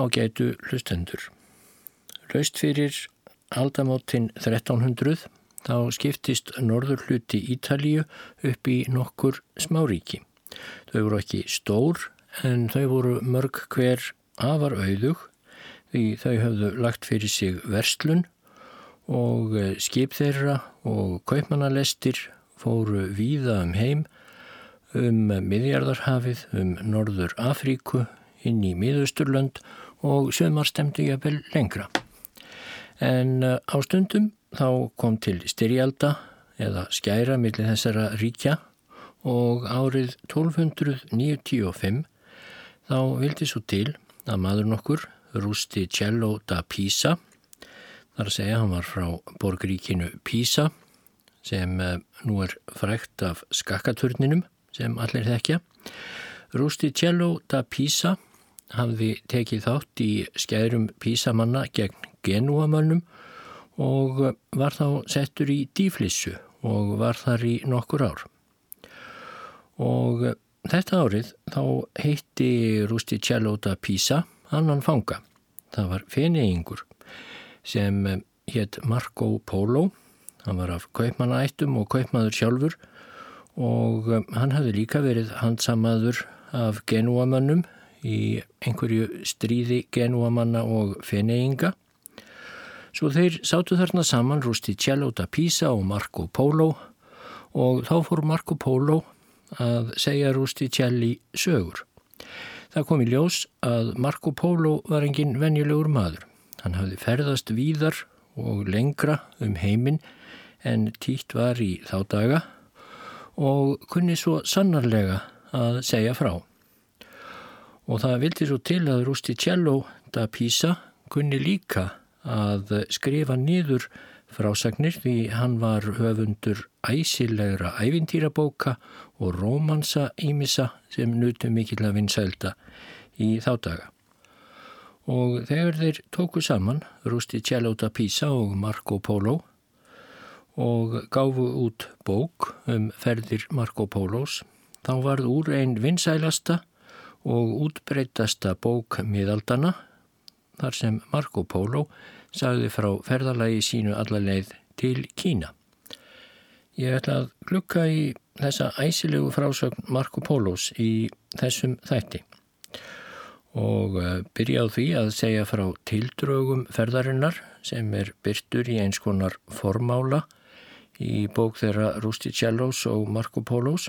ágætu hlustendur. Laust fyrir aldamótin 1300 þá skiptist norður hluti Ítalíu upp í nokkur smáríki. Þau voru ekki stór en þau voru mörg hver afar auðug því þau höfðu lagt fyrir sig verslun og eh, skip þeirra og kaupmannalestir fóru víða um heim um miðjarðarhafið, um Norður Afríku, inn í miðausturlönd og sömar stemdi ég vel lengra. En eh, á stundum þá kom til styrjalda eða skæra millir þessara ríkja og árið 1295 þá vildi svo til að maður nokkur rústi Cello da Pisa þar að segja hann var frá borgríkinu Pisa sem eh, nú er frækt af skakkaturninum sem allir þekkja. Rústi Cello da Pisa hafði tekið þátt í skærum Písamanna gegn Genúamönnum og var þá settur í dýflissu og var þar í nokkur ár. Og þetta árið þá heitti Rústi Cello da Pisa annan fanga. Það var feneingur sem hétt Marco Polo. Hann var af kaupmannaættum og kaupmaður sjálfur og hann hafði líka verið handsamaður af genúamönnum í einhverju stríði genúamanna og feneinga. Svo þeir sátu þarna saman Rusticello da Pisa og Marco Polo og þá fór Marco Polo að segja Rusticelli sögur. Það kom í ljós að Marco Polo var engin venjulegur maður. Hann hafði ferðast víðar og lengra um heiminn en títt var í þá daga og kunni svo sannarlega að segja frá. Og það vildi svo til að Rusticello da Pisa kunni líka að skrifa niður frásagnir því hann var höfundur æsilegra ævintýrabóka og romansa ímissa sem nutu mikill að vinsælda í þá daga. Og þegar þeir tóku saman, Rusticello da Pisa og Marco Polo og gáfu út bók um ferðir Marco Polos, þá varð úr einn vinsælasta og útbreytasta bók miðaldana þar sem Marco Polo sagði frá ferðalagi sínu allarleið til Kína. Ég ætla að glukka í þessa æsilegu frásögn Marco Polos í þessum þætti og eh, byrja á því að segja frá tildrögum ferðarinnar sem er byrtur í eins konar formála í bók þeirra Rusticellos og Marco Polos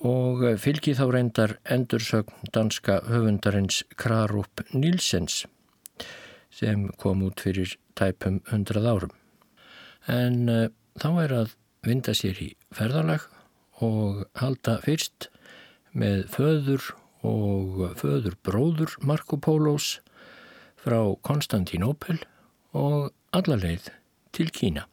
og fylgi þá reyndar endursögn danska höfundarins Krarup Nilsens sem kom út fyrir tæpum hundrað árum. En uh, þá er að vinda sér í ferðalag og halda fyrst með föður og föður bróður Marco Polos frá Konstantinopel og allarleið til Kína.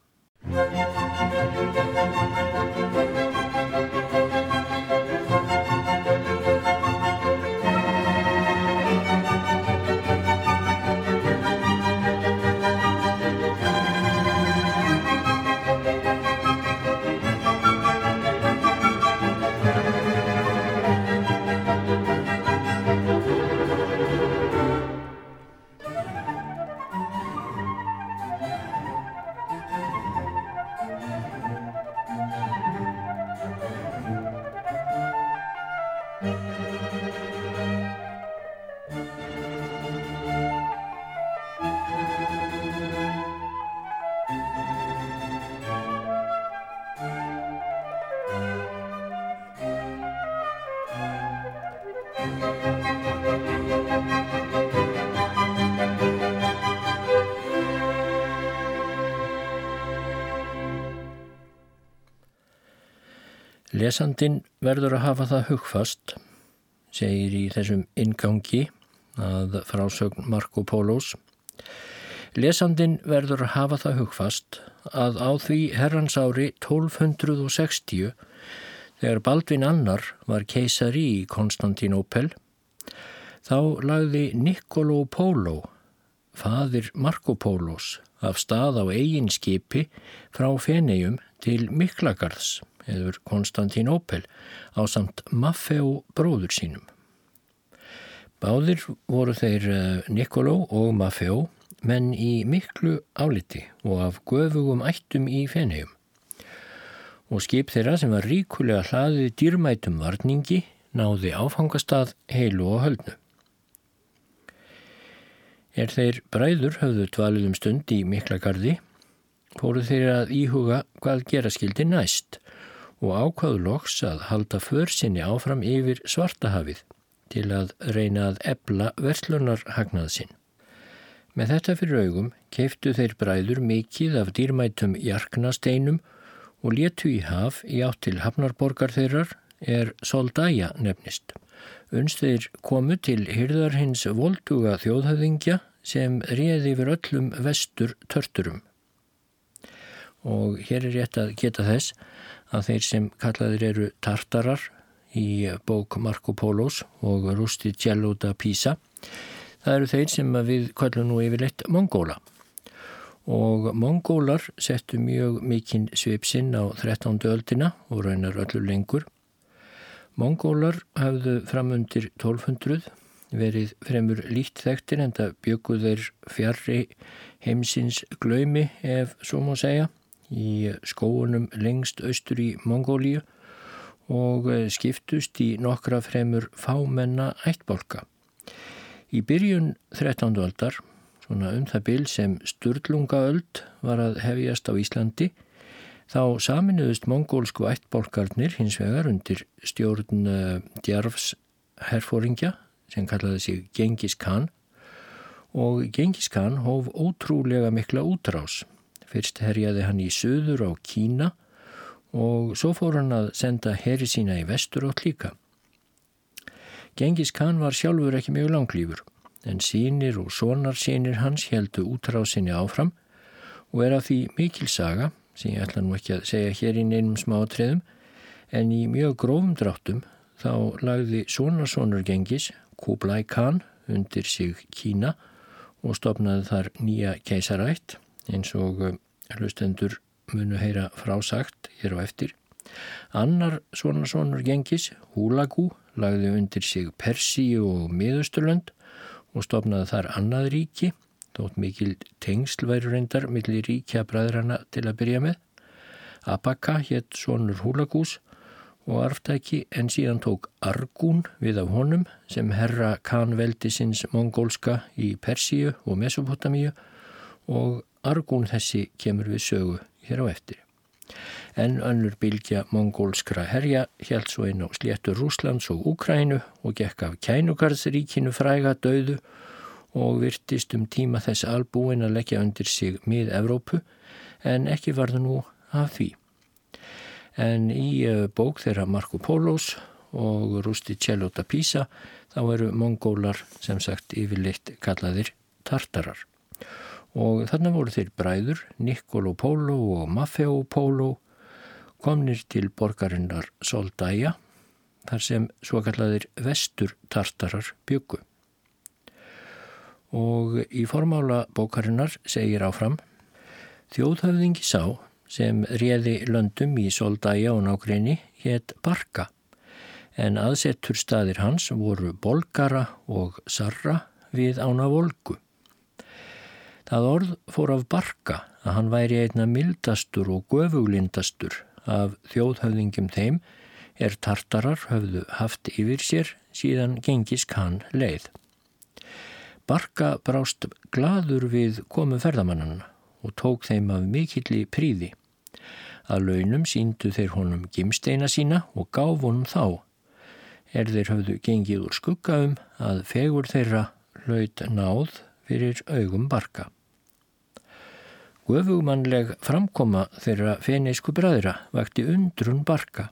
Lesandin verður að hafa það hugfast, segir í þessum ingangi að frásögn Marco Polos. Lesandin verður að hafa það hugfast að á því herrans ári 1260 þegar Baldvin Annar var keisari í Konstantinopel þá lagði Niccolo Polo, fadir Marco Polos, af stað á eigin skipi frá Fenegjum til Miklagarðs eður Konstantinopel á samt Maffeo bróður sínum. Báðir voru þeir eh, Nikoló og Maffeo menn í miklu áliti og af göfugum ættum í fenniðum. Og skip þeirra sem var ríkulega hlaðið dýrmætum varningi náði áfangastað heilu og höldnu. Er þeir bræður höfðu dvalið um stund í Miklagarði, fóru þeir að íhuga hvað gera skildi næst og ákvaðu loks að halda försinni áfram yfir svartahafið til að reyna að ebla verslunarhagnað sinn. Með þetta fyrir augum keiftu þeir bræður mikið af dýrmætum jarknasteinum og letu í haf í átt til hafnarborgar þeirrar er Soldæja nefnist. Unst þeir komu til hyrðar hins volduga þjóðhauðingja sem réði yfir öllum vestur törturum. Og hér er rétt að geta þess að þeir sem kallaðir eru tartarar í bók Marco Polos og Rusti Cello da Pisa, það eru þeir sem við kallum nú yfirleitt Mongóla. Og Mongólar settu mjög mikinn svipsinn á 13. öldina og raunar öllu lengur Mongólar hafðu framundir 1200 verið fremur lít þekktir en það þeir fjarrri heimsins glaumi ef svo má segja í skóunum lengst austur í Mongóliu og skiptust í nokkra fremur fámenna ættbolka. Í byrjun 13. öldar, svona um það bil sem Sturlungaöld var að hefjast á Íslandi, Þá saminuðust mongólsku ættbólkarnir hins vegar undir stjórn uh, djarfs herfóringja sem kallaði sig Gengis Khan og Gengis Khan hóf ótrúlega mikla útrás. Fyrst herjaði hann í söður á Kína og svo fór hann að senda herri sína í vestur átt líka. Gengis Khan var sjálfur ekki mjög langlýfur en sínir og sonar sínir hans heldu útrásinni áfram og er af því mikil saga sem ég ætla nú ekki að segja hér í neinum smátriðum, en í mjög grófum dráttum þá lagði Sónarsónur gengis Kublai Khan undir sig Kína og stopnaði þar nýja keisarætt eins og hlustendur munu heyra frásagt hér á eftir. Annar Sónarsónur gengis, Húlagú, lagði undir sig Persíu og Miðusturlönd og stopnaði þar annað ríki þótt mikil tengsl væri reyndar millir ríkja bræðrana til að byrja með. Abaka hétt sonur Húlagús og arftæki en síðan tók Argún við af honum sem herra kanveldi sinns mongólska í Persíu og Mesopotamíu og Argún þessi kemur við sögu hér á eftir. En önnur bylgja mongólskra herja held svo inn á sléttur Rúslands og Úkrænu og gekk af kænugarðsríkinu fræga döðu og virtist um tíma þess albúin að leggja undir sig mið Evrópu en ekki varða nú af því. En í eh, bók þeirra Marco Polos og Rusti Cello da Pisa þá eru mongólar sem sagt yfirleitt kallaðir tartarar. Og þarna voru þeir bræður Niccolo Polo og Maffeo Polo komnir til borgarinnar Soldæja þar sem svo kallaðir vestur tartarar byggu og í formála bókarinnar segir áfram Þjóðhöfðingi sá sem réði löndum í Soldæja og nákrenni hétt Barka en aðsettur staðir hans voru Bolgara og Sarra við ána Volgu. Það orð fór af Barka að hann væri einna mildastur og göfuglindastur af þjóðhöfðingum þeim er tartarar höfðu haft yfir sér síðan gengis kann leið. Barka brást gladur við komu ferðamannana og tók þeim af mikilli príði. Að launum síndu þeir honum gimsteina sína og gaf honum þá. Er þeir höfðu gengið úr skuggaum að fegur þeirra laut náð fyrir augum barka. Guðfugmannleg framkoma þeirra feneisku bræðra vakti undrun barka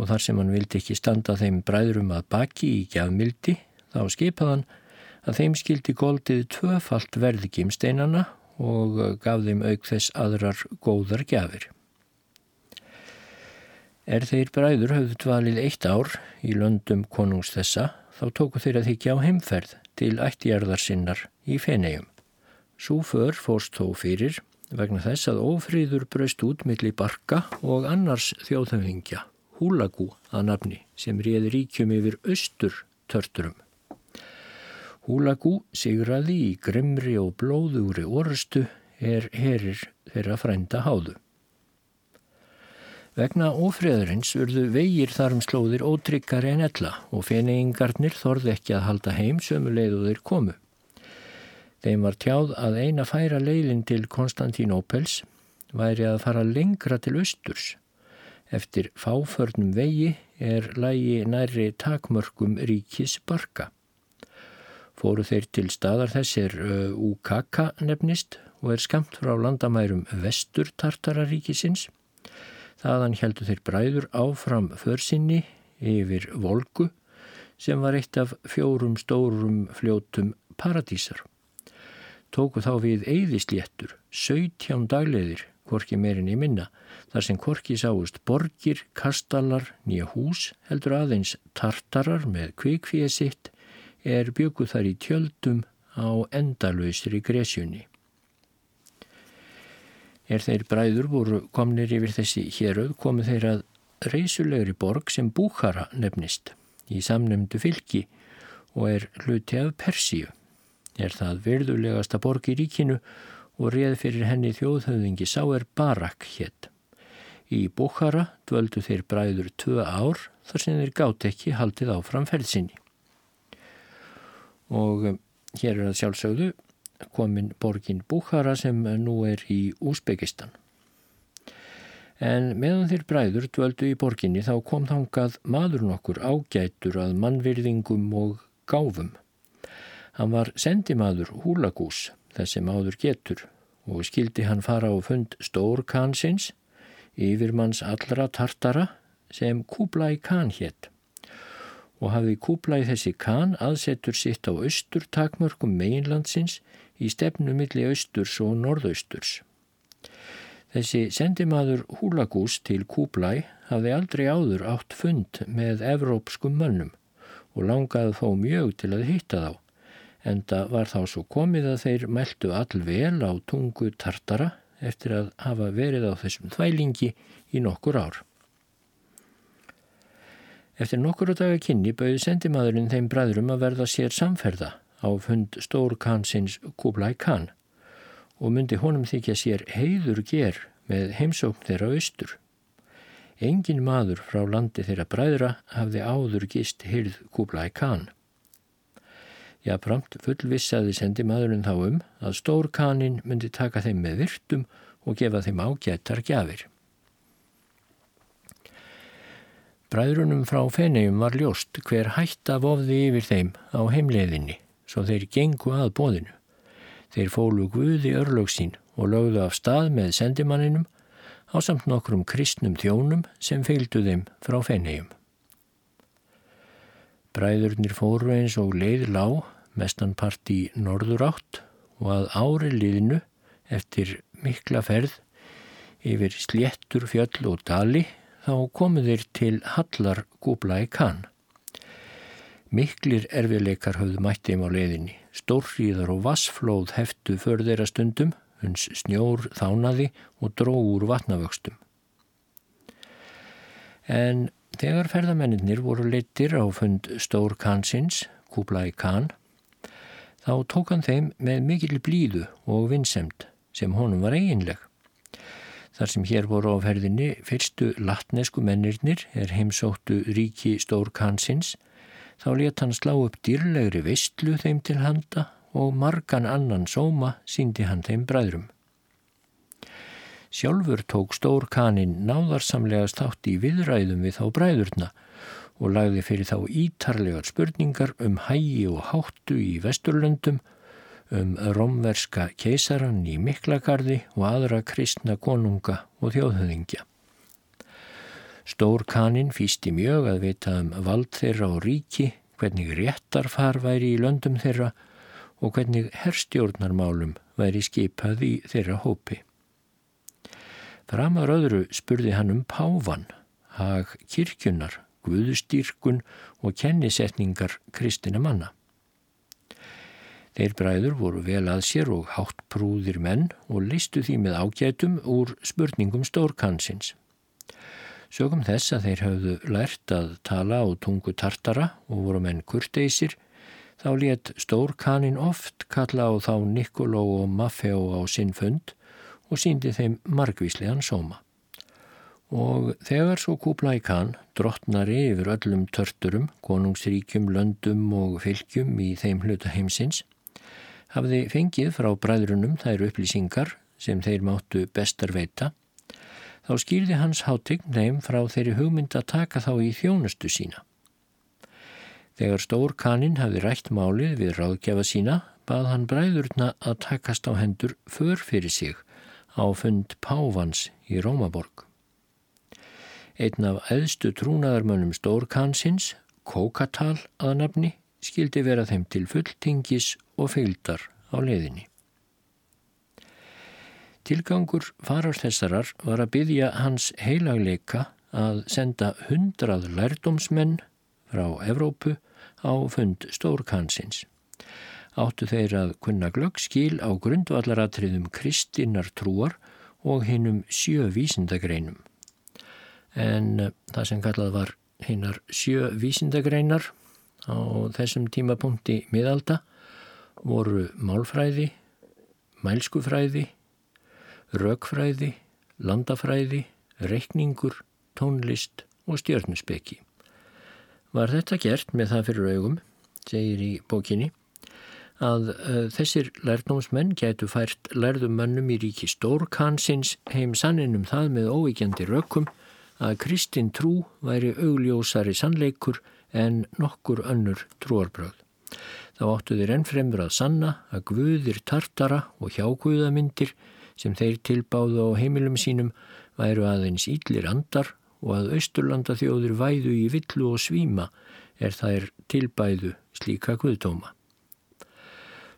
og þar sem hann vildi ekki standa þeim bræðrum að baki í gjafmildi þá skipaðan að þeim skildi goldið tvöfalt verði gimsteinana og gaf þeim auk þess aðrar góðar gjafir. Er þeir bræður höfðu dvalið eitt ár í löndum konungs þessa þá tóku þeir að þykja á heimferð til ættjarðar sinnar í fenegjum. Súför fórst þó fyrir vegna þess að ófríður braust út millir barka og annars þjóðhauðingja, húlagú að nafni sem réði ríkjum yfir austur törturum. Húlagú sigraði í grimri og blóðugri orustu er herir þeirra frænda háðu. Vegna ófriðurins urðu vegir þarum slóðir ótryggari en ella og feneingarnir þorði ekki að halda heim sömu leiðuðir komu. Þeim var tjáð að eina færa leiðin til Konstantínópels væri að fara lengra til austurs. Eftir fáförnum vegi er lægi næri takmörkum ríkis barka. Fóru þeir til staðar þessir Ukaka nefnist og er skamt frá landamærum vestur Tartararíkisins. Þaðan heldur þeir bræður áfram försinni yfir Volgu sem var eitt af fjórum stórum fljótum paradísar. Tóku þá við eigðisléttur, 17 dagleðir, hvorki meirinn í minna, þar sem hvorki sáust borgir, kastalar, nýja hús, heldur aðeins tartarar með kvikfíði sitt, er bygguð þar í tjöldum á endalöysri gresjunni. Er þeir bræður voru komnir yfir þessi héröð komu þeir að reysulegri borg sem Búkara nefnist í samnemndu fylki og er hluti af Persíu. Er það verðulegasta borg í ríkinu og reð fyrir henni þjóðhauðingi sá er Barak hétt. Í Búkara dvöldu þeir bræður tvö ár þar sem þeir gátt ekki haldið áfram ferðsynni og um, hér er það sjálfsögðu komin borgin Búkhara sem nú er í Úsbyggistan. En meðan þeir bræður dvöldu í borginni þá kom þangað maður nokkur ágætur að mannvirðingum og gáfum. Hann var sendimaður Húlagús, þessi maður getur, og skildi hann fara á fund Stór Kansins, yfirmanns allra tartara, sem Kublai Khan hétt og hafði kúplæð þessi kan aðsetur sitt á austur takmörkum meginlandsins í stefnu milli austurs og norðausturs. Þessi sendimaður Húlagús til Kúblæ hafði aldrei áður átt fund með evrópskum mönnum og langaði þó mjög til að hitta þá, enda var þá svo komið að þeir meldu allvel á tungu tartara eftir að hafa verið á þessum þvælingi í nokkur ár. Eftir nokkuru daga kynni bauði sendimaðurinn þeim bræðurum að verða sér samferða á fund stór kansins Kublai Khan og myndi honum þykja sér heiður ger með heimsókn þeirra austur. Engin maður frá landi þeirra bræðura hafði áður gist hyrð Kublai Khan. Jáframt fullvissaði sendimaðurinn þá um að stór kanin myndi taka þeim með virtum og gefa þeim ágættar gjafir. Bræðrunum frá feneium var ljóst hver hætta vofði yfir þeim á heimleiðinni, svo þeir gengu að bóðinu. Þeir fólu Guði örlög sín og lögðu af stað með sendimanninum á samt nokkrum kristnum þjónum sem feildu þeim frá feneium. Bræðurnir fóru eins og leið lág, mestan part í norður átt og að ári liðinu eftir mikla ferð yfir sléttur fjöll og dali þá komu þeir til Hallar Gúbla í Kann. Miklir erfiðleikar höfðu mættið á leiðinni, stórriðar og vassflóð heftu för þeirra stundum, hunds snjór þánaði og dróður vatnavöxtum. En þegar ferðamennir voru leittir á fund Stór Kansins, Gúbla í Kann, þá tók hann þeim með mikil blíðu og vinsemt sem honum var eiginleg. Þar sem hér voru á ferðinni fyrstu latnesku mennirnir er heimsóttu ríki Stór Kansins, þá let hann slá upp dýrlegri vistlu þeim til handa og margan annan sóma síndi hann þeim bræðrum. Sjálfur tók Stór Kanin náðarsamlega státt í viðræðum við þá bræðurna og lagði fyrir þá ítarlegar spurningar um hægi og háttu í vesturlöndum um romverska keisaran í Miklagarði og aðra kristna konunga og þjóðhöðingja. Stór kanin fýsti mjög að vita um vald þeirra og ríki, hvernig réttarfar væri í löndum þeirra og hvernig herstjórnarmálum væri skipað í þeirra hópi. Framar öðru spurði hann um pávan, hag kirkjunar, guðustýrkun og kennisetningar kristina manna. Þeir bræður voru vel að sér og hátt prúðir menn og listu því með ágætum úr spurningum stórkansins. Sögum þess að þeir hafðu lært að tala á tungu tartara og voru menn kurteisir, þá let stór kanin oft kalla á þá Nikoló og Maffeo á sinn fund og síndi þeim margvíslegan sóma. Og þegar svo Kublai Khan drottnari yfir öllum törturum, konungsríkjum, löndum og fylgjum í þeim hluta heimsins, hafði fengið frá bræðrunum þær upplýsingar sem þeir máttu bestar veita, þá skýrði hans hátign þeim frá þeirri hugmynd að taka þá í þjónustu sína. Þegar stór kaninn hafði rætt málið við ráðgjafa sína, bað hann bræðurna að takast á hendur för fyrir sig á fund Pávans í Rómaborg. Einn af eðstu trúnaðarmönnum stórkansins, Kókatal að nafni, skildi vera þeim til fulltingis og feildar á leiðinni. Tilgangur farar þessarar var að byggja hans heilagleika að senda hundrað lærdómsmenn frá Evrópu á fund stórkansins. Áttu þeir að kunna glöggskil á grundvallaratriðum kristinnar trúar og hinnum sjö vísindagreinum. En það sem kallað var hinnar sjö vísindagreinar á þessum tímapunkti miðalda voru málfræði, mælskufræði, rökfræði, landafræði, reikningur, tónlist og stjörnusbeki. Var þetta gert með það fyrir augum, segir í bókinni, að þessir lærdomsmenn getu fært lærðumönnum í ríki stórkansins heim sanninum það með óvíkjandi rökkum að kristin trú væri augljósari sannleikur en nokkur önnur trúarbröð. Þá áttu þeir ennfremur að sanna að guðir tartara og hjáguðamyndir sem þeir tilbáðu á heimilum sínum væru aðeins íllir andar og að Östurlanda þjóður væðu í villu og svíma er þær tilbæðu slíka guðdóma.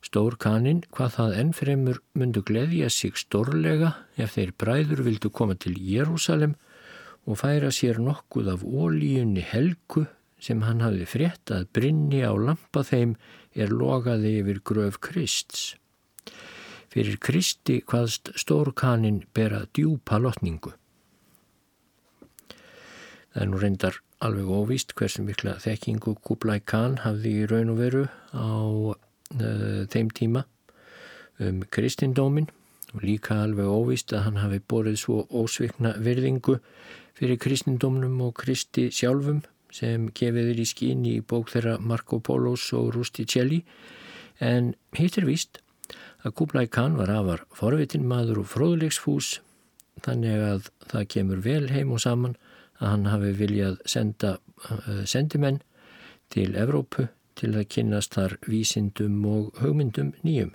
Stór kaninn hvað það ennfremur myndu gleðja sig stórlega ef þeir bræður vildu koma til Jérúsalem og færa sér nokkuð af ólíunni helgu sem hann hafi frétt að brinni á lampa þeim er logaði yfir gröf Krists. Fyrir Kristi hvaðst stórkanin bera djúpa lotningu. Það er nú reyndar alveg óvíst hversu mikla þekkingu Kublai Khan hafði í raun og veru á þeim tíma um kristindómin og líka alveg óvíst að hann hafi borið svo ósvikna virðingu fyrir kristindómnum og kristi sjálfum sem gefið er í skín í bók þeirra Marco Polos og Rusticelli. En hitt er víst að Kublai Khan var afar forvitin maður og fróðlegsfús þannig að það kemur vel heim og saman að hann hafi viljað senda uh, sendimenn til Evrópu til að kynast þar vísindum og hugmyndum nýjum.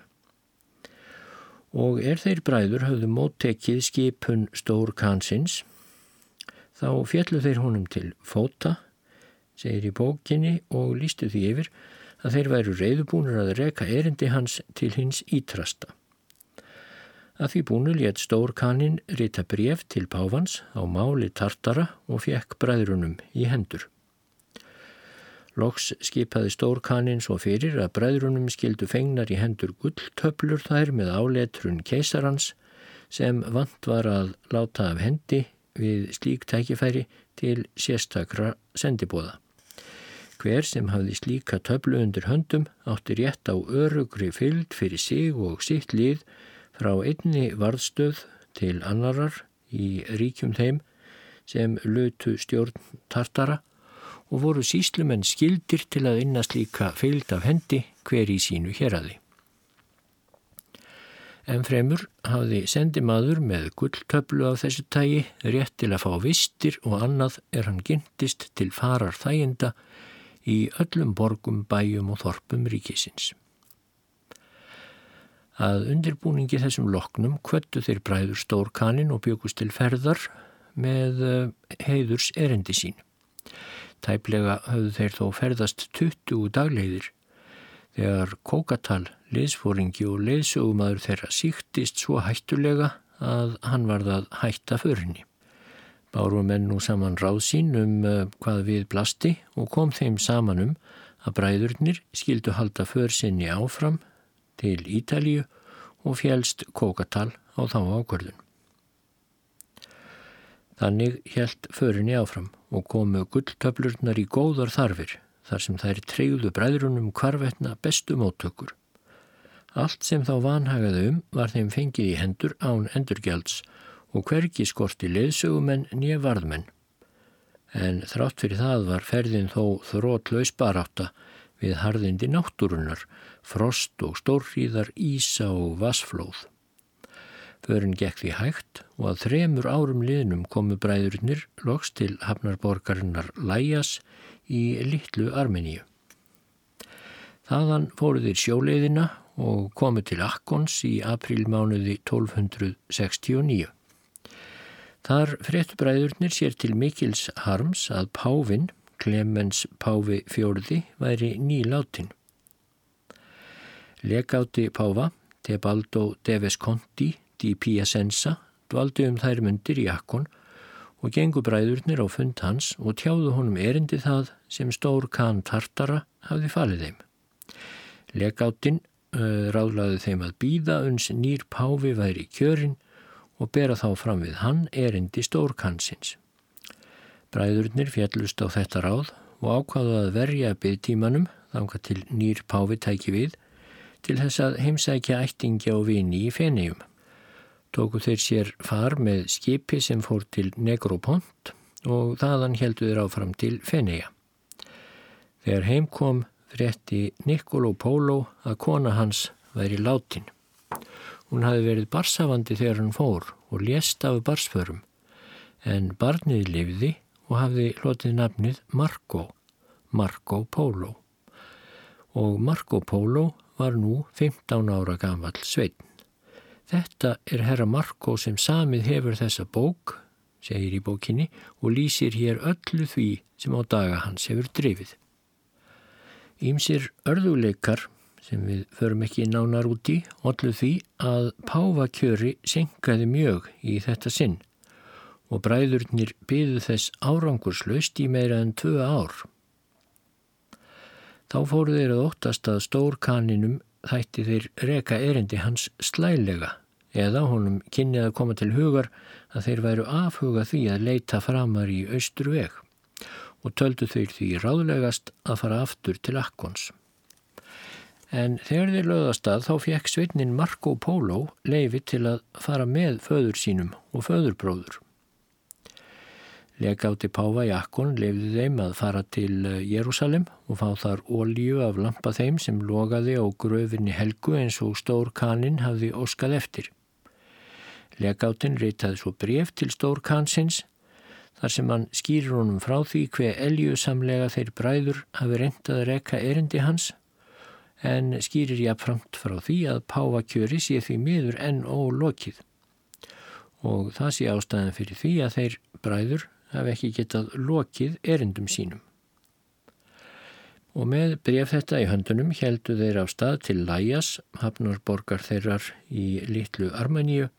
Og er þeir bræður hafðu móttekið skipun Stór Kansins, þá fjallu þeir honum til fóta, segir í bókinni og lístu því yfir að þeir væru reyðubúnur að reka erindi hans til hins ítrasta. Að því búinu létt stórkaninn rita bref til Pávans á máli tartara og fekk bræðrunum í hendur. Loks skipaði stórkaninn svo fyrir að bræðrunum skildu fengnar í hendur gulltöflur þær með áletrun keisarans sem vant var að láta af hendi við slík tækifæri til sérstakra sendibóða. Hver sem hafði slíka töflu undir höndum átti rétt á örugri fyllt fyrir sig og sitt lið frá einni varðstöð til annarar í ríkjum þeim sem lötu stjórn tartara og voru síslumenn skildir til að innast líka fyllt af hendi hver í sínu héradi. En fremur hafði sendimaður með gulltöflu af þessu tægi rétt til að fá vistir og annað er hann gintist til farar þæginda í öllum borgum, bæjum og þorpum ríkisins. Að undirbúningi þessum loknum kvöttu þeir bræður stórkanin og byggust til ferðar með eh, heiðurs erendi sín. Tæplega höfðu þeir þó ferðast 20 dagleiðir þegar kókatal, liðsfóringi og leiðsögumadur þeirra síktist svo hættulega að hann varð að hætta förinni. Bárum enn nú saman ráð sín um uh, hvað við blasti og kom þeim saman um að bræðurnir skildu halda försinni áfram til Ítalíu og fjælst kókatal á þá ákvörðun. Þannig helt förinni áfram og komu gulltöflurnar í góðar þarfir þar sem þær treyðu bræðrunum kvarvetna bestu móttökur. Allt sem þá vanhagaði um var þeim fengið í hendur án endurgjalds og hvergi skorti leðsögumenn nýja varðmenn. En þrátt fyrir það var ferðin þó þrótlaus baráta við harðindi náttúrunar, frost og stórhríðar, ísa og vasflóð. Förin gekk því hægt og að þremur árum liðnum komu bræðurinnir loks til hafnarborgarinnar Læjas í Littlu Armeníu. Þaðan fóru þeir sjóleiðina og komu til Akkons í aprílmánuði 1269. Þar fréttu bræðurnir sér til mikils harms að Pávin, Clemens Pávi fjörði, væri nýláttinn. Legáti Páva, Tebaldo de Vesconti, í Piacenza dvaldi um þær myndir í akkon og gengu bræðurnir á fund hans og tjáðu honum erindi það sem stór kann tartara hafði falið þeim. Legáttinn uh, ráðlaði þeim að býða uns nýr páfi væri í kjörin og bera þá fram við hann erindi stór kannsins. Bræðurnir fjallust á þetta ráð og ákvaðu að verja byggtímanum þanga til nýr páfi tæki við til þess að heimsækja ættingja og vini í fenniðum tóku þeir sér far með skipi sem fór til Negropont og þaðan heldu þeir áfram til Feneja. Þegar heim kom frétti Niccolo Polo að kona hans væri látin. Hún hafi verið barsafandi þegar hann fór og lést af barsförum en barnið lifði og hafði hlotið nafnið Marco, Marco Polo. Og Marco Polo var nú 15 ára gammal sveitn. Þetta er herra Marko sem samið hefur þessa bók, segir í bókinni, og lýsir hér öllu því sem á daga hans hefur drifið. Ímsir örðuleikar, sem við förum ekki nánar úti, öllu því að Pávakjöri senkaði mjög í þetta sinn og bræðurnir byðu þess árangurslaust í meira en tvö ár. Þá fóru þeir að óttast að stórkaninum þætti þeir reka erindi hans slælega eða honum kynnið að koma til hugar að þeir væru afhuga því að leita framar í austru veg og töldu þeir því ráðlegast að fara aftur til Akkons. En þegar þeir löðast að þá fekk sveitnin Marco Polo leifi til að fara með föður sínum og föðurbróður. Legáti Páfa í Akkon lefði þeim að fara til eh, Jérúsalem og fá þar ólíu af lampa þeim sem logaði á gröfinni helgu eins og stór kanin hafði óskað eftir. Legátin reytaði svo bref til stór kansins þar sem hann skýrir honum frá því hver eljusamlega þeir bræður hafi reyndað að rekka erindi hans en skýrir jáfnframt frá því að Páfa kjöri sé því miður enn ólokið og það sé ástæðan fyrir því að þeir bræður hafi ekki getað lokið erindum sínum. Og með bref þetta í höndunum heldu þeir á stað til Læjas, hafnarborgar þeirrar í litlu Armeníu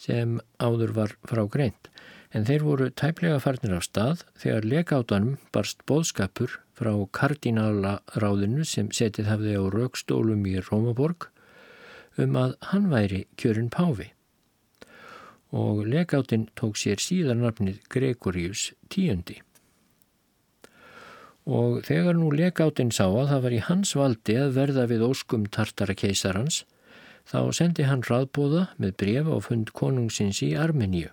sem áður var frá greint. En þeir voru tæplega farnir á stað þegar lekátanum barst bóðskapur frá kardinala ráðinu sem setið hafði á raukstólum í Rómaborg um að hann væri kjörun Páfi og legáttinn tók sér síðan nafnið Gregorius tíundi. Og þegar nú legáttinn sá að það var í hans valdi að verða við óskum tartara keisarans, þá sendi hann raðbóða með brefa og fund konungsins í Armeníu.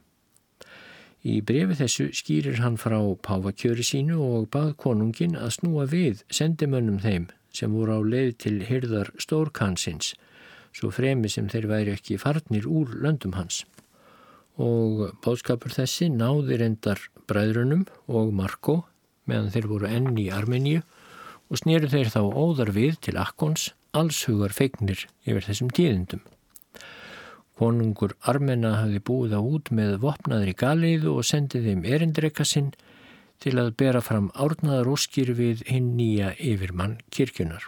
Í brefi þessu skýrir hann frá páfakjöri sínu og bað konungin að snúa við sendimönnum þeim sem voru á leið til hyrðar stórkansins, svo fremi sem þeir væri ekki farnir úr löndum hans og bóðskapur þessi náði reyndar bræðrunum og Marko meðan þeir voru enn í Armeníu og snýru þeir þá óðar við til Akkons allshugar feignir yfir þessum tíðindum. Konungur Armena hafi búið á út með vopnaður í Galeiðu og sendið þeim erindreika sinn til að bera fram árnaðar óskýr við hinn nýja yfirmann kirkjunar.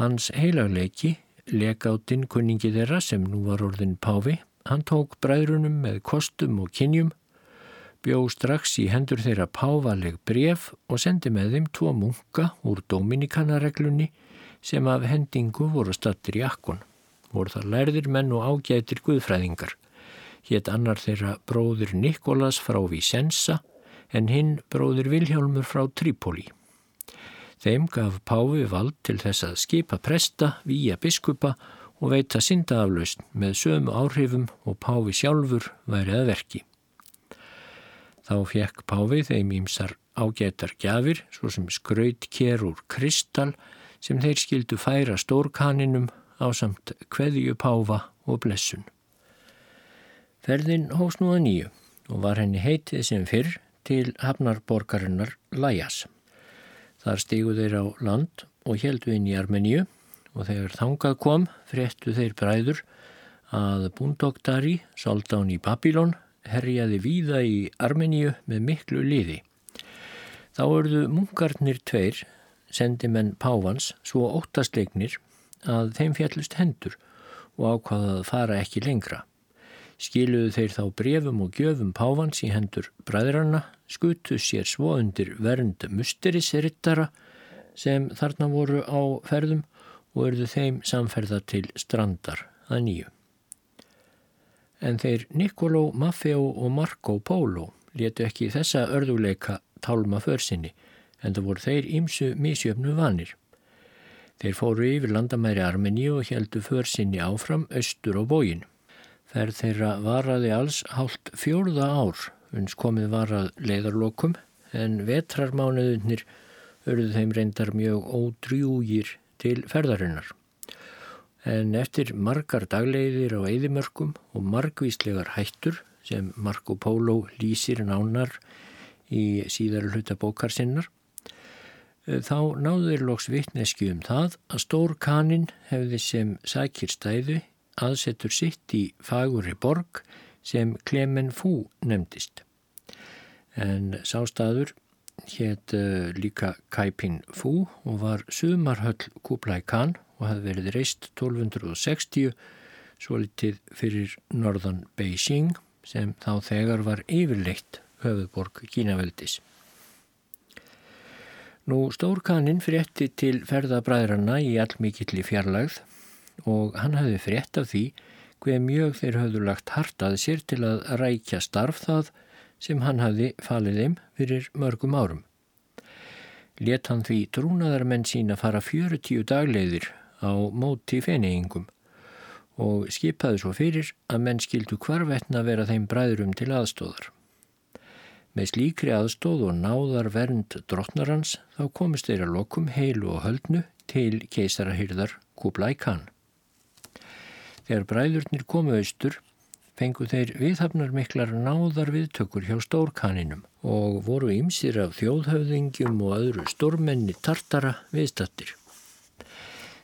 Hans heilagleiki, legáttinn kunningi þeirra sem nú var orðin Páfi, Hann tók bræðrunum með kostum og kynjum, bjó strax í hendur þeirra pávaleg bref og sendi með þeim tvo munka úr Dominikanareglunni sem af hendingu voru stattir í akkon. Voru það lærðir menn og ágætir guðfræðingar. Hétt annar þeirra bróður Nikolas frá Vicenza en hinn bróðir Vilhjálmur frá Trípoli. Þeim gaf Páfi vald til þess að skipa presta, výja biskupa og veita syndaaflaust með sömu áhrifum og Páfi sjálfur værið að verki. Þá fekk Páfi þeim ímsar ágætar gjafir, svo sem skraut kér úr kristal sem þeir skildu færa stórkaninum á samt kveðju Páfa og blessun. Ferðin hós nú að nýju og var henni heitið sem fyrr til hafnarborgarinnar Læjas. Þar stígu þeir á land og heldu inn í Armeníu og þegar þangað kom fréttu þeir bræður að Búndóktari, soldán í Babilón, herjaði víða í Armeníu með miklu liði. Þá örðu munkarnir tveir, sendimenn Pávans, svo óttastleiknir að þeim fjallust hendur og ákvaðað fara ekki lengra. Skiluðu þeir þá brefum og gjöfum Pávans í hendur bræðranna, skutu sér svo undir vernd musterisrittara sem þarna voru á ferðum og erðu þeim samferða til strandar að nýju. En þeir Nikoló, Maffeo og Marco Polo letu ekki þessa örðuleika tálma försinni en það voru þeir ímsu misjöfnu vanir. Þeir fóru yfir landamæri Armeni og heldu försinni áfram austur á bóginu. Ferð þeirra varaði alls hálft fjórða ár uns komið varað leiðarlokum en vetrarmánuðunir örðu þeim reyndar mjög ódrjúgir til ferðarinnar. En eftir margar dagleiðir á eðimörkum og margvíslegar hættur sem Marco Polo lýsir nánar í síðar hluta bókar sinnar, þá náður loks vittneski um það að stór kanin hefði sem sækir stæðu aðsetur sitt í faguri borg sem Klemen Fú nefndist. En sástaður hétt uh, líka Kaipin Fú og var sumarhöll Kublai Khan og hafði verið reist 1260 svo litið fyrir norðan Beijing sem þá þegar var yfirleitt höfuborg Kínaveldis. Nú Stórkaninn frétti til ferðabræðrana í allmikilli fjarlagð og hann hafði frétt af því hver mjög þeir hafðu lagt hartað sér til að rækja starf það sem hann hafði falið þeim fyrir mörgum árum. Let hann því trúnaðarmenn sína fara 40 dagleiðir á móti feneyingum og skipaði svo fyrir að menn skildu hvarvetna vera þeim bræðurum til aðstóðar. Með slíkri aðstóð og náðar vernd drottnarans þá komist þeirra lokum heilu og höldnu til keisarahyrðar Kublai Khan. Þegar bræðurnir komu austur fengu þeir viðhafnar miklar náðar viðtökur hjá stórkaninum og voru ymsir af þjóðhauðingjum og öðru stórmenni tartara viðstattir.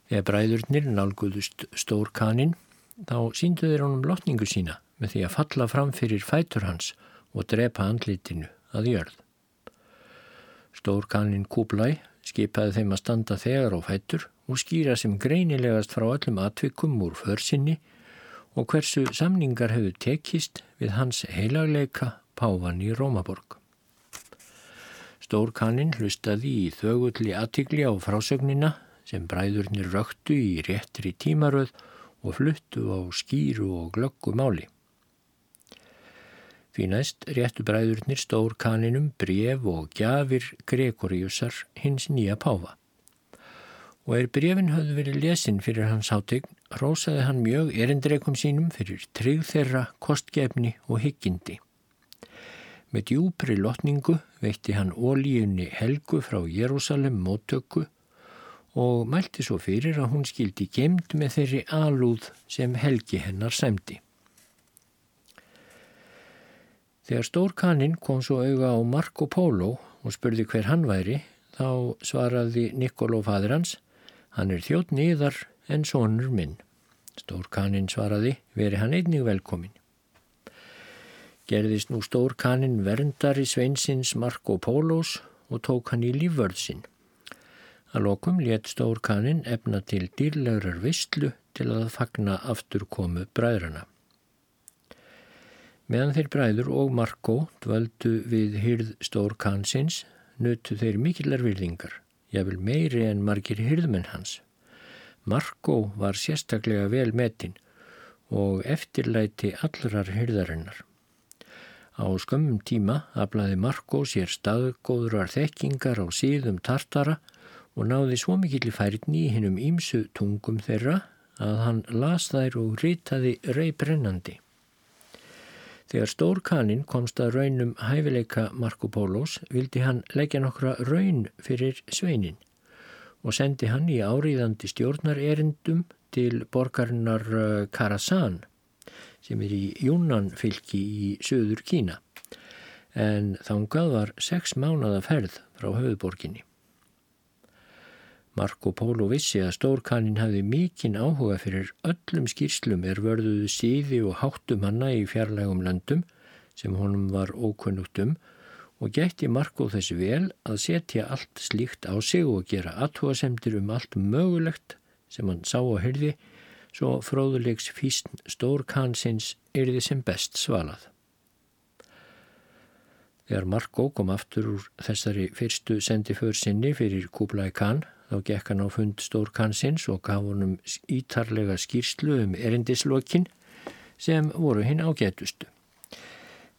Þegar bræðurnir nálguðust stórkanin þá síndu þeir honum lotningu sína með því að falla fram fyrir fætur hans og drepa andlitinu að jörð. Stórkanin Kublai skipaði þeim að standa þegar á fætur og skýra sem greinilegast frá öllum atvikum úr försinni og hversu samningar hefur tekist við hans heilagleika Pávan í Rómaborg. Stórkaninn hlustaði í þögulli aðtikli á frásögnina sem bræðurnir röktu í réttri tímaröð og fluttu á skýru og glöggu máli. Því næst réttu bræðurnir stórkaninum bref og gjafir Gregoriusar hins nýja páfa og er brefin höfðu verið lesin fyrir hans hátegn, rósaði hann mjög erindreikum sínum fyrir trygg þeirra, kostgefni og hyggindi. Með djúpri lotningu veitti hann ólíunni Helgu frá Jérúsalem móttöku og mælti svo fyrir að hún skildi gemd með þeirri alúð sem Helgi hennar sæmdi. Þegar stórkaninn kom svo auga á Marco Polo og spurði hver hann væri, þá svaraði Nikoló fadur hans Hann er þjótt niðar en sonur minn. Stórkaninn svaraði, veri hann einnig velkomin. Gerðist nú stórkaninn verndari sveinsins Marco Pólos og tók hann í lífvörðsinn. Að lokum let stórkaninn efna til dýrlegrar vistlu til að fagna afturkomu bræðrana. Meðan þeir bræður og Marco dvöldu við hyrð stórkansins nutu þeir mikillar virðingar jáfnvel meiri en margir hyrðmenn hans. Marko var sérstaklega vel metinn og eftirlæti allrar hyrðarinnar. Á skömmum tíma aflaði Marko sér staðgóðrar þekkingar á síðum tartara og náði svo mikill færni í hinnum ímsu tungum þeirra að hann las þær og ritaði reybrennandi. Þegar stórkaninn komst að raunum hæfileika Marko Pólos vildi hann leggja nokkra raun fyrir sveinin og sendi hann í áriðandi stjórnar erindum til borgarinnar Karasan sem er í Júnan fylki í söður Kína en þángað var sex mánada ferð frá höfuborginni. Marco Polo vissi að stórkannin hafði mikinn áhuga fyrir öllum skýrslum er vörðuðu síði og háttum hanna í fjarlægum löndum sem honum var ókunnugt um og gætti Marco þessi vel að setja allt slíkt á sig og gera aðtúasemdir um allt mögulegt sem hann sá og hyrði svo fróðulegs físn stórkansins yrði sem best svalað. Þegar Marko kom aftur úr þessari fyrstu sendiför sinni fyrir Kublai Khan þá gekk hann á fund stórkansins og gaf honum ítarlega skýrslu um erindislokin sem voru hinn ágætustu.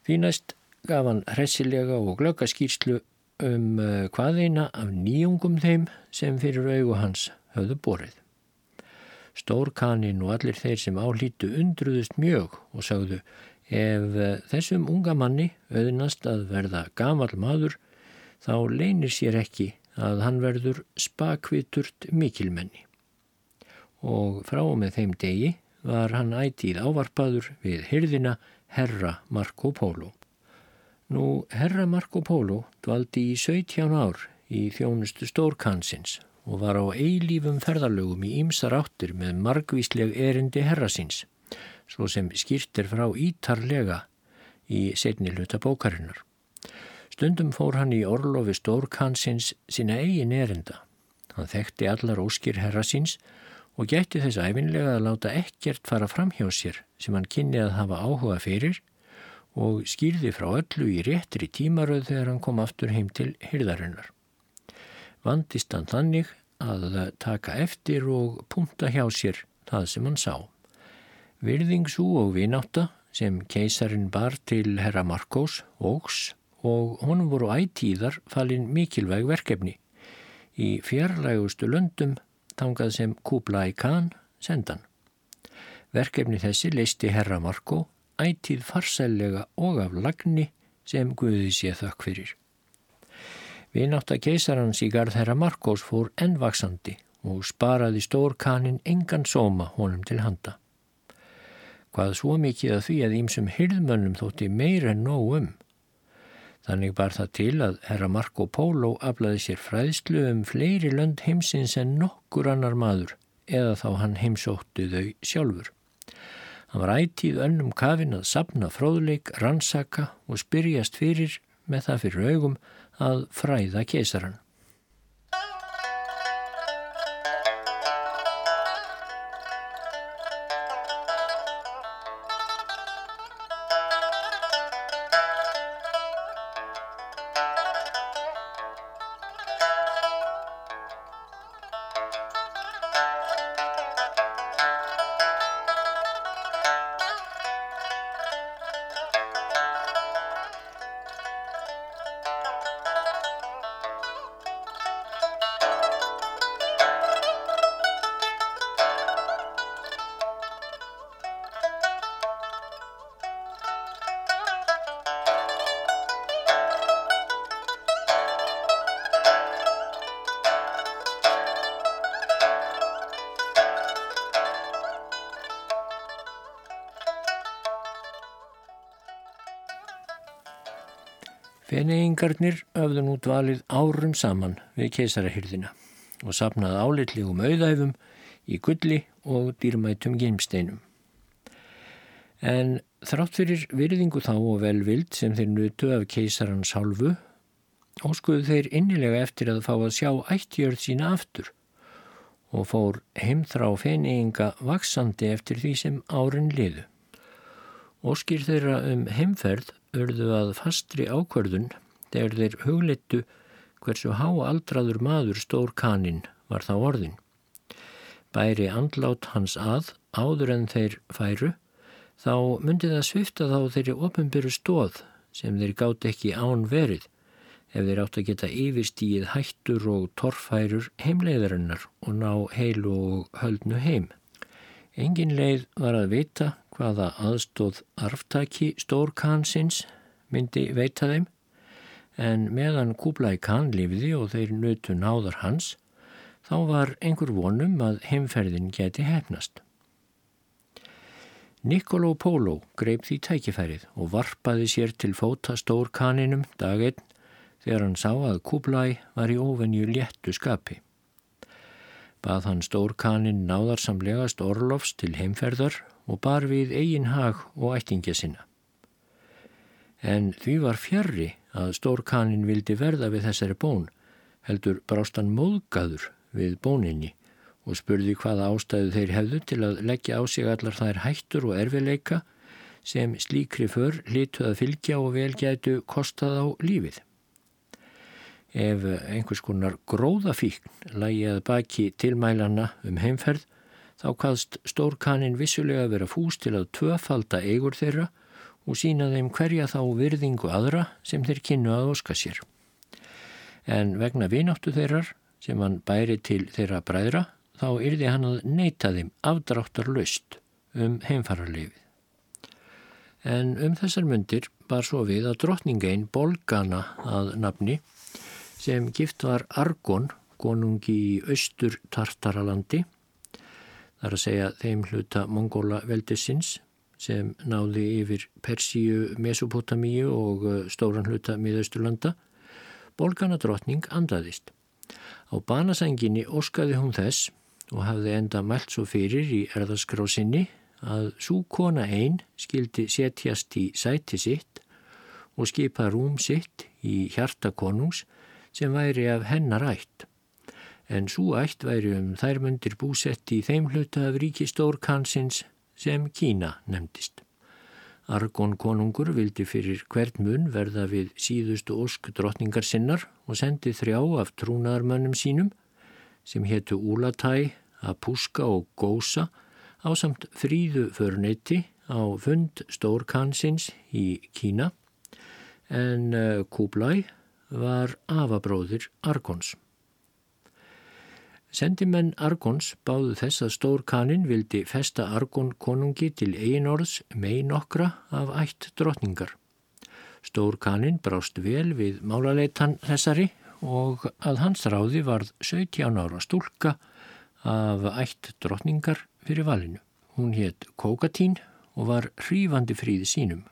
Fínast gaf hann hressilega og glögga skýrslu um eh, hvaðeina af nýjungum þeim sem fyrir augu hans höfðu borið. Stórkanin og allir þeir sem álítu undruðust mjög og sagðu ef eh, þessum unga manni auðnast að verða gamal maður þá leynir sér ekki að hann verður spakviturt mikilmenni. Og frá og með þeim degi var hann ætið ávarpaður við hyrðina Herra Marco Polo. Nú Herra Marco Polo dvaldi í 17 ár í þjónustu stórkansins og var á eilífum ferðalögum í ýmsar áttir með margvísleg erindi herrasins, svo sem skýrtir frá ítarlega í setni hluta bókarinnar. Stundum fór hann í orlofi stórkansins sína eigin erinda. Hann þekkti allar óskir herrasins og gætti þess æfinlega að láta ekkert fara fram hjá sér sem hann kynni að hafa áhuga fyrir og skýrði frá öllu í réttri tímaröð þegar hann kom aftur heim til hyrðarinnar. Vandist hann þannig að taka eftir og punta hjá sér það sem hann sá. Virðingsú og vináta sem keisarin bar til herra Markós ógs og honum voru ætíðar falin mikilvæg verkefni. Í fjarlægustu löndum tangað sem Kublai Khan sendan. Verkefni þessi leisti herra Markó ætíð farsællega og af lagni sem Guði sé þökk fyrir. Vinátt að keisarans í garð herra Markós fór ennvaksandi og sparaði stórkanin engan sóma honum til handa. Hvað svo mikið að því að ímsum hyrðmönnum þótti meir en nóg um. Þannig bar það til að herra Marco Polo aflaði sér fræðslu um fleiri lönd heimsins en nokkur annar maður eða þá hann heimsóttu þau sjálfur. Hann var ætíð önnum kafin að sapna fróðleik, rannsaka og spyrjast fyrir með það fyrir augum að fræða keisaran. Feneingarnir öfðu nú dvalið árum saman við keisarahyrðina og sapnaði álitlegum auðæfum í gulli og dýrmætum geimsteinum. En þrátt fyrir virðingu þá og velvild sem þeir nutu af keisarans hálfu, óskuðu þeir innilega eftir að fá að sjá ættjörð sína aftur og fór heimþrá feneinga vaksandi eftir því sem árin liðu. Óskir þeirra um heimferð örðu að fastri ákvörðun þegar þeir hugleittu hversu há aldraður maður stór kaninn var þá orðin. Bæri andlát hans að áður en þeir færu þá myndi það svifta þá þeirri ofinbyrju stóð sem þeir gátt ekki án verið ef þeir átt að geta yfirstíið hættur og torfærur heimleiðarinnar og ná heilu og höldnu heim. Engin leið var að vita hvaða aðstóð arftaki stórkansins myndi veita þeim en meðan Kublai Khan lifiði og þeir nötu náðar hans þá var einhver vonum að heimferðin geti hefnast. Niccolo Polo greip því tækifærið og varpaði sér til fóta stór kaninum dag einn þegar hann sá að Kublai var í ofenju léttu skapi. Bað hann stór kanin náðarsamlegast orlofs til heimferðar og bar við eigin hag og ættingja sinna. En því var fjarrri að stór kanin vildi verða við þessari bón, heldur brást hann móðgaður við bóninni og spurði hvaða ástæðu þeir hefðu til að leggja á sig allar þær hættur og erfileika sem slíkri för litu að fylgja og velgætu kostað á lífið. Ef einhvers konar gróðafíkn lægið baki tilmælana um heimferð þá kaðst stórkanin vissulega vera fús til að tvöfalda eigur þeirra og sína þeim hverja þá virðingu aðra sem þeir kynnu að oska sér. En vegna vináttu þeirrar sem hann bæri til þeirra bræðra þá yrði hann að neyta þeim afdráttar löst um heimfararlefið. En um þessar myndir bar svo við að drottningein Bolgana að nafni sem gift var Argon, konungi í austur Tartaralandi, þar að segja þeim hluta Mongóla veldisins sem náði yfir Persíu, Mesopotamíu og uh, stóran hluta miðausturlanda, Bolgana drottning andaðist. Á banasænginni óskaði hún þess og hafði enda mælt svo fyrir í erðaskrá sinni að svo kona einn skildi setjast í sæti sitt og skipa rúm sitt í hjarta konungs sem væri af hennar ætt. En svo ætt væri um þær mundir búsett í þeim hluta af ríkistór kansins sem Kína nefndist. Argon konungur vildi fyrir hvert mun verða við síðustu ósk drottningar sinnar og sendi þrjá af trúnaðarmönnum sínum sem héttu Úlatæ, Apúska og Gósa á samt fríðu förneiti á fund Stórkansins í Kína en eh, Kublai var afabróðir Argons. Sendimenn Argons báðu þess að Stórkanin vildi festa Argon konungi til eiginorðs mei nokkra af ætt drotningar. Stórkanin brást vel við málaleitan þessari og að hans ráði varð 17 ára stúlka af ætt drottningar fyrir valinu. Hún hétt Kókatín og var hrífandi fríði sínum.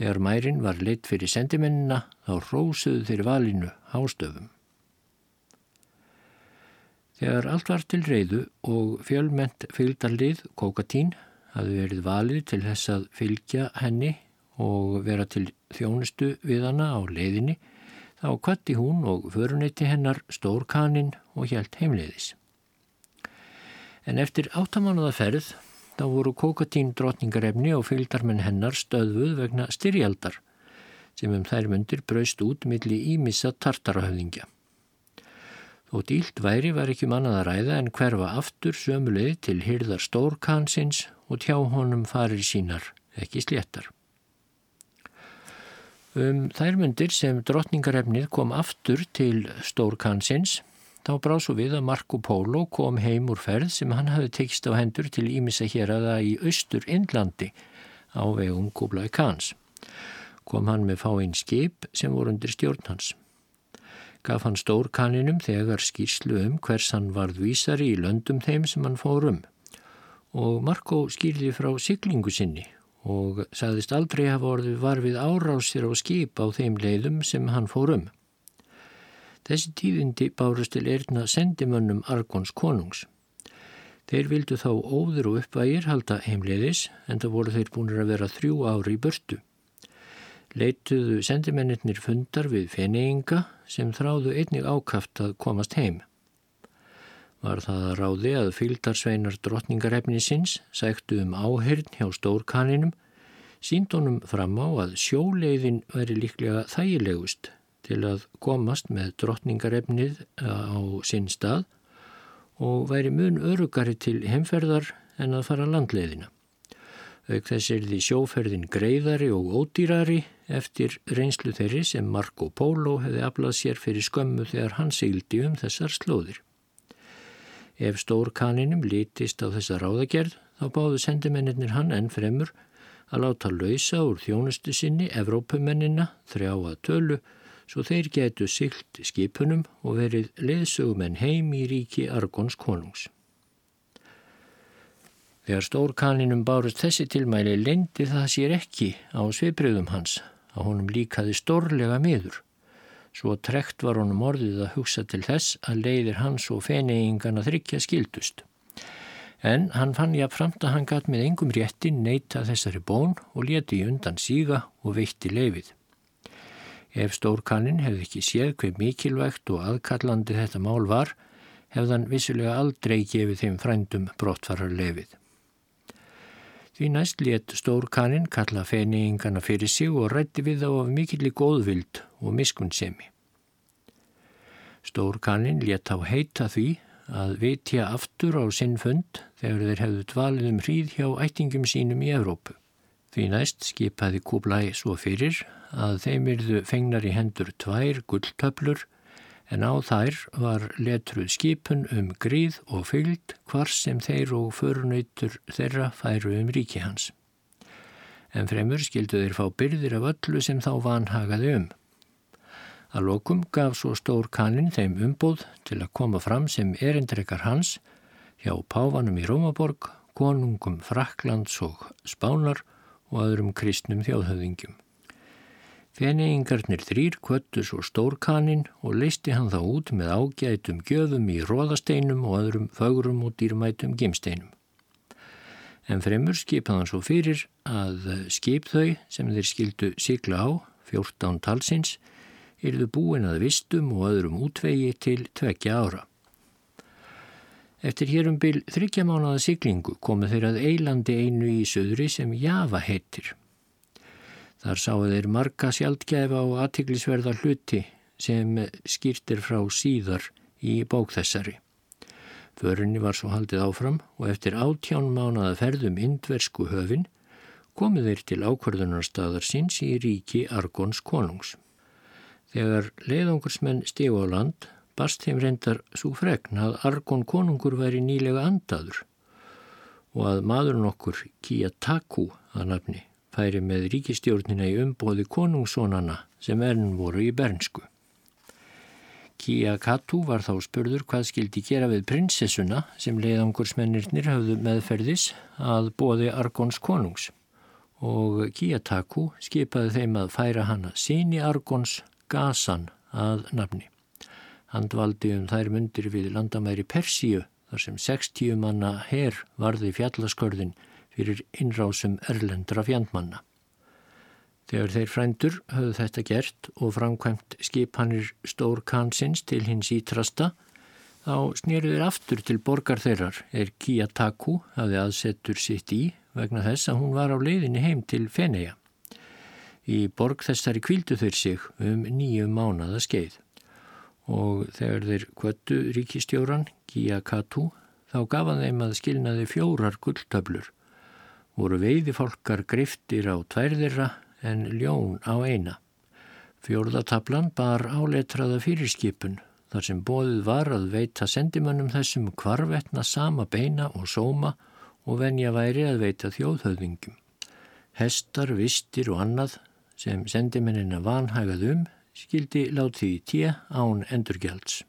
Þegar mærin var leitt fyrir sendimennina þá rósuðu þeir valinu hástöfum. Þegar allt var til reyðu og fjölment fylgdarlið Kókatín hafði verið valið til þess að fylgja henni og vera til þjónustu við hana á leiðinni þá kvatti hún og föruneyti hennar stórkanin og hjælt heimleiðis. En eftir áttamánuða ferð þá voru kokatín drotningarefni og fylgdarmenn hennar stöðvuð vegna styrjaldar sem um þær myndir braust út milli ímissa tartarahöfðingja. Þótt ílt væri var ekki mannað um að ræða en hverfa aftur sömuleið til hyrðar stórkansins og tjá honum farir sínar, ekki sléttar. Um þær myndir sem drottningarefnið kom aftur til Stórkansins þá brá svo við að Marco Polo kom heim úr ferð sem hann hafi tekist á hendur til Ímissa hér aða í austur Indlandi á vegum Kublai Khans. Kom hann með fáinn skip sem voru undir stjórn hans. Gaf hann Stórkaninum þegar skýrslu um hvers hann varð vísari í löndum þeim sem hann fór um og Marco skýrði frá siglingu sinni og sagðist aldrei hafa orðið var við árásir á skip á þeim leiðum sem hann fór um. Þessi tíðindi bárust til erna sendimönnum Argons konungs. Þeir vildu þá óður og uppvægir halda heimleiðis en það voru þeir búinir að vera þrjú ári í börtu. Leituðu sendimennir fundar við feneinga sem þráðu einnig ákaft að komast heim var það að ráði að fylgdarsveinar drottningarefni sinns sæktu um áhyrn hjá stórkaninum, síndónum fram á að sjóleiðin veri líklega þægilegust til að komast með drottningarefnið á sinn stað og væri mun örugari til heimferðar en að fara landleiðina. Auk þess er því sjóferðin greiðari og ódýrari eftir reynslu þeirri sem Marco Polo hefði aflað sér fyrir skömmu þegar hann sigildi um þessar slóðir. Ef stórkaninum lítist á þessa ráðagerð þá báðu sendimennir hann enn fremur að láta lausa úr þjónustu sinni Evrópumennina þrjá að tölu svo þeir getu sylt skipunum og verið leðsögumenn heim í ríki Argons konungs. Þegar stórkaninum bárust þessi tilmæli lendi það sér ekki á svipriðum hans að honum líkaði stórlega miður. Svo trekt var honum orðið að hugsa til þess að leiðir hans og feneigingan að þryggja skildust en hann fann jáfnframt að hann gatt með engum rétti neyta þessari bón og leti undan síga og veitti leifið. Ef stórkannin hefði ekki séð hver mikilvægt og aðkallandi þetta mál var, hefðan vissulega aldrei gefið þeim frændum brottfarar leifið. Því næst let stórkannin kalla feningana fyrir sig og rætti við þá af mikillig góðvild og miskunnsemi. Stórkannin let á heita því að vitja aftur á sinn fund þegar þeir hefðu dvalið um hríð hjá ættingum sínum í Evrópu. Því næst skipaði Kublai svo fyrir að þeim yrðu fengnar í hendur tvær gulltöflur en á þær var letruð skipun um gríð og fylgd hvar sem þeir og förunautur þeirra færu um ríki hans. En fremur skildu þeir fá byrðir af öllu sem þá vanhagaði um. Að lokum gaf svo stór kannin þeim umbóð til að koma fram sem erindrekar hans hjá Páfanum í Rómaborg, konungum Fraklands og Spánar og öðrum kristnum þjóðhauðingjum. Feneingarnir þrýr kvöttu svo stórkanin og leisti hann þá út með ágætum gjöfum í róðasteinum og öðrum fögrum og dýrmætum gimsteinum. En fremur skipaði hann svo fyrir að skip þau sem þeir skildu sigla á, 14 talsins, yrðu búin að vistum og öðrum útvegi til tveggja ára. Eftir hérum byl þryggjamánaða siglingu komu þeir að eilandi einu í söðri sem Java heitir. Þar sáu þeir marga sjaldgæfa og aðtiklisverða hluti sem skýrtir frá síðar í bókþessari. Förinni var svo haldið áfram og eftir átján mánaða ferðum indversku höfin komu þeir til ákvörðunarstaðar síns í ríki Argons konungs. Þegar leiðangursmenn stígu á land barst þeim reyndar svo fregn að Argon konungur væri nýlega andaður og að maðurinn okkur Kiyataku að nafni færi með ríkistjórnina í umbóði konungssonana sem enn voru í bernsku. Kiyakatu var þá spurður hvað skildi gera við prinsessuna sem leiðangursmennirnir hafðu meðferðis að bóði Argons konungs og Kiyataku skipaði þeim að færa hana síni Argons Gasan að nafni. Hann dvaldi um þær mundir við landamæri Persíu þar sem 60 manna herr varði fjallaskörðin fyrir innrásum erlendra fjandmanna. Þegar þeir frændur höfðu þetta gert og framkvæmt skipanir stór kansins til hins ítrasta, þá snýru þeir aftur til borgar þeirrar er Kiyataku hafði aðsettur sitt í vegna þess að hún var á leiðinni heim til Feneja. Í borg þessari kvildu þeir sig um nýju mánada skeið og þegar þeir kvöttu ríkistjóran, Gíja Katú, þá gaf hann þeim að skilnaði fjórar gulltöflur. Voru veiði fólkar griftir á tværðirra en ljón á eina. Fjórðatablan bar áletraða fyrirskipun þar sem bóðið var að veita sendimannum þessum kvarvetna sama beina og sóma og venja væri að veita þjóðhauðingum. Hestar, vistir og annað sem sendimennina vanhægað um skildi láti í tíu án endurgjalds.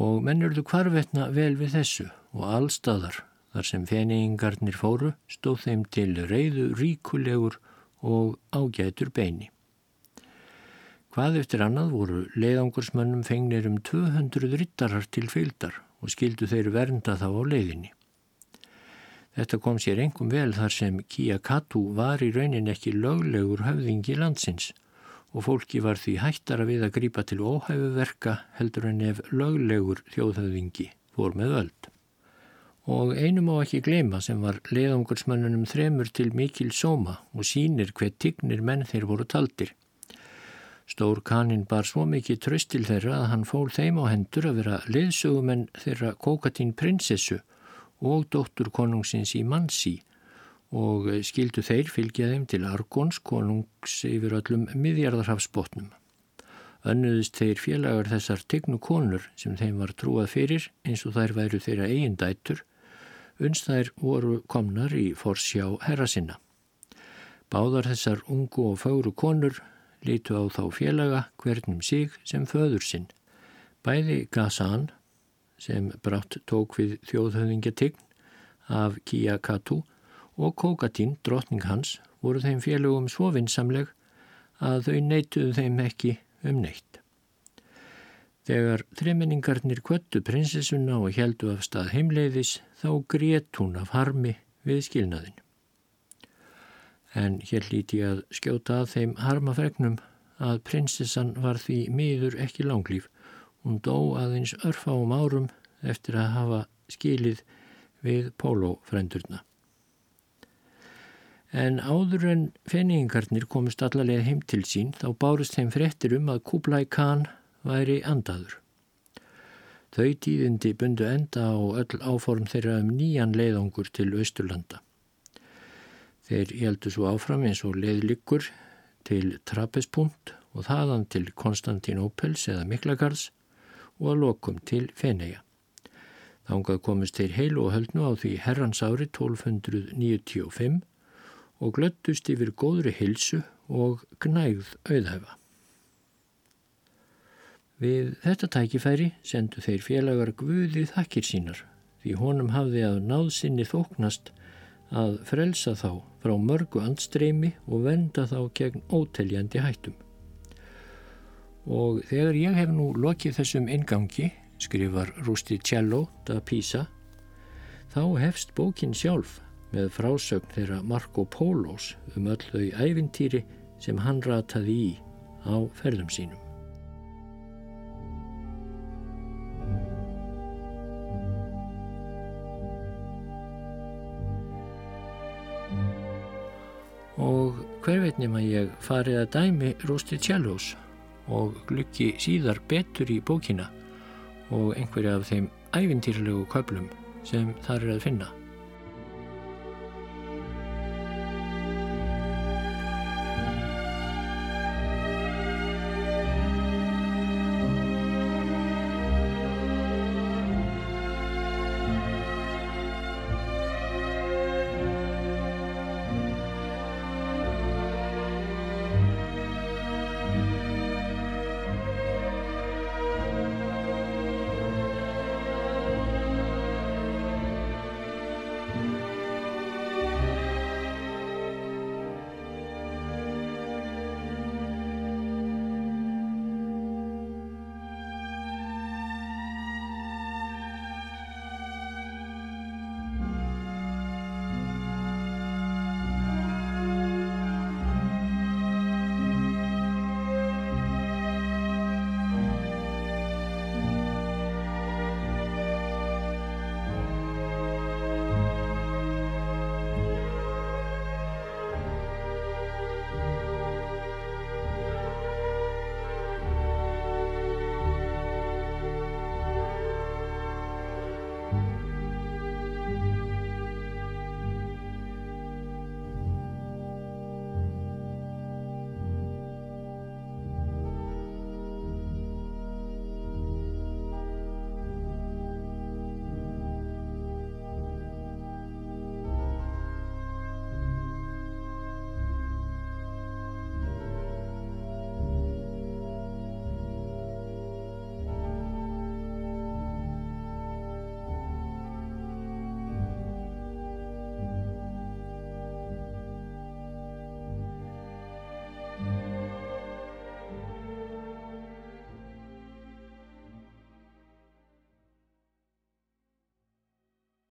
Og mennurðu kvarvetna vel við þessu og allstaðar þar sem feneingarnir fóru stóð þeim til reyðu ríkulegur og ágætur beini. Hvað eftir annað voru leiðangursmönnum fengnir um 200 rittarar til fylgdar og skildu þeir vernda þá á leiðinni. Þetta kom sér engum vel þar sem Kiyakatu var í raunin ekki löglegur höfðingi landsins og fólki var því hættara við að grípa til óhæfuverka heldur en ef löglegur þjóðhöfðingi fór með öld. Og einum á ekki gleyma sem var leiðangursmannunum þremur til mikil sóma og sínir hver tignir menn þeir voru taldir. Stór kaninn bar svo mikið tröst til þeirra að hann fól þeim á hendur að vera leiðsögumenn þeirra kokatín prinsessu og dóttur konungsins í Mansi og skildu þeir fylgja þeim til Argóns konungs yfir öllum miðjarðarhafsbótnum. Önnuðist þeir félagar þessar tegnu konur sem þeim var trúað fyrir eins og þær væru þeirra eigin dætur, unstæðir voru komnar í forsjá herra sinna. Báðar þessar ungu og fáru konur lítu á þá félaga hvernum sig sem föður sinn. Bæði Gazan sem brátt tók við þjóðhöfðingjatign af Kiakatu og Kogatín, drotning hans, voru þeim félögum svo vinsamleg að þau neituðu þeim ekki um neitt. Þegar þremenningarnir kvöttu prinsessuna og heldu af stað heimleiðis þá grétt hún af harmi við skilnaðin. En hér líti að skjóta að þeim harmafregnum að prinsessan var því miður ekki langlýf. Hún dó aðeins örfáum árum eftir að hafa skilið við pólófrendurna. En áður en fenningarnir komist allarlega heim til sín þá bárist þeim fréttir um að Kublai Khan væri andaður. Þau tíðindi bundu enda á öll áform þeirra um nýjan leiðangur til Östurlanda. Þeir heldu svo áfram eins og leiðlikur til Trappespunt og þaðan til Konstantinopels eða Miklagars og að lokum til Feneja. Þángað komist þeir heil og höldnu á því herrans ári 1295 og glöttust yfir góðri hilsu og gnægð auðhæfa. Við þetta tækifæri sendu þeir félagar Guði þakkir sínar því honum hafði að náðsynni þóknast að frelsa þá frá mörgu andstreymi og venda þá gegn óteljandi hættum. Og þegar ég hef nú lokið þessum ingangi, skrifar Rústi Cello da Pisa, þá hefst bókin sjálf með frásögn þeirra Marco Polos um öll þau ævintýri sem hann rataði í á ferðum sínum. Og hver veitnum að ég farið að dæmi Rústi Tjallós og glukki síðar betur í bókina og einhverja af þeim ævintýrlegu köplum sem þar er að finna.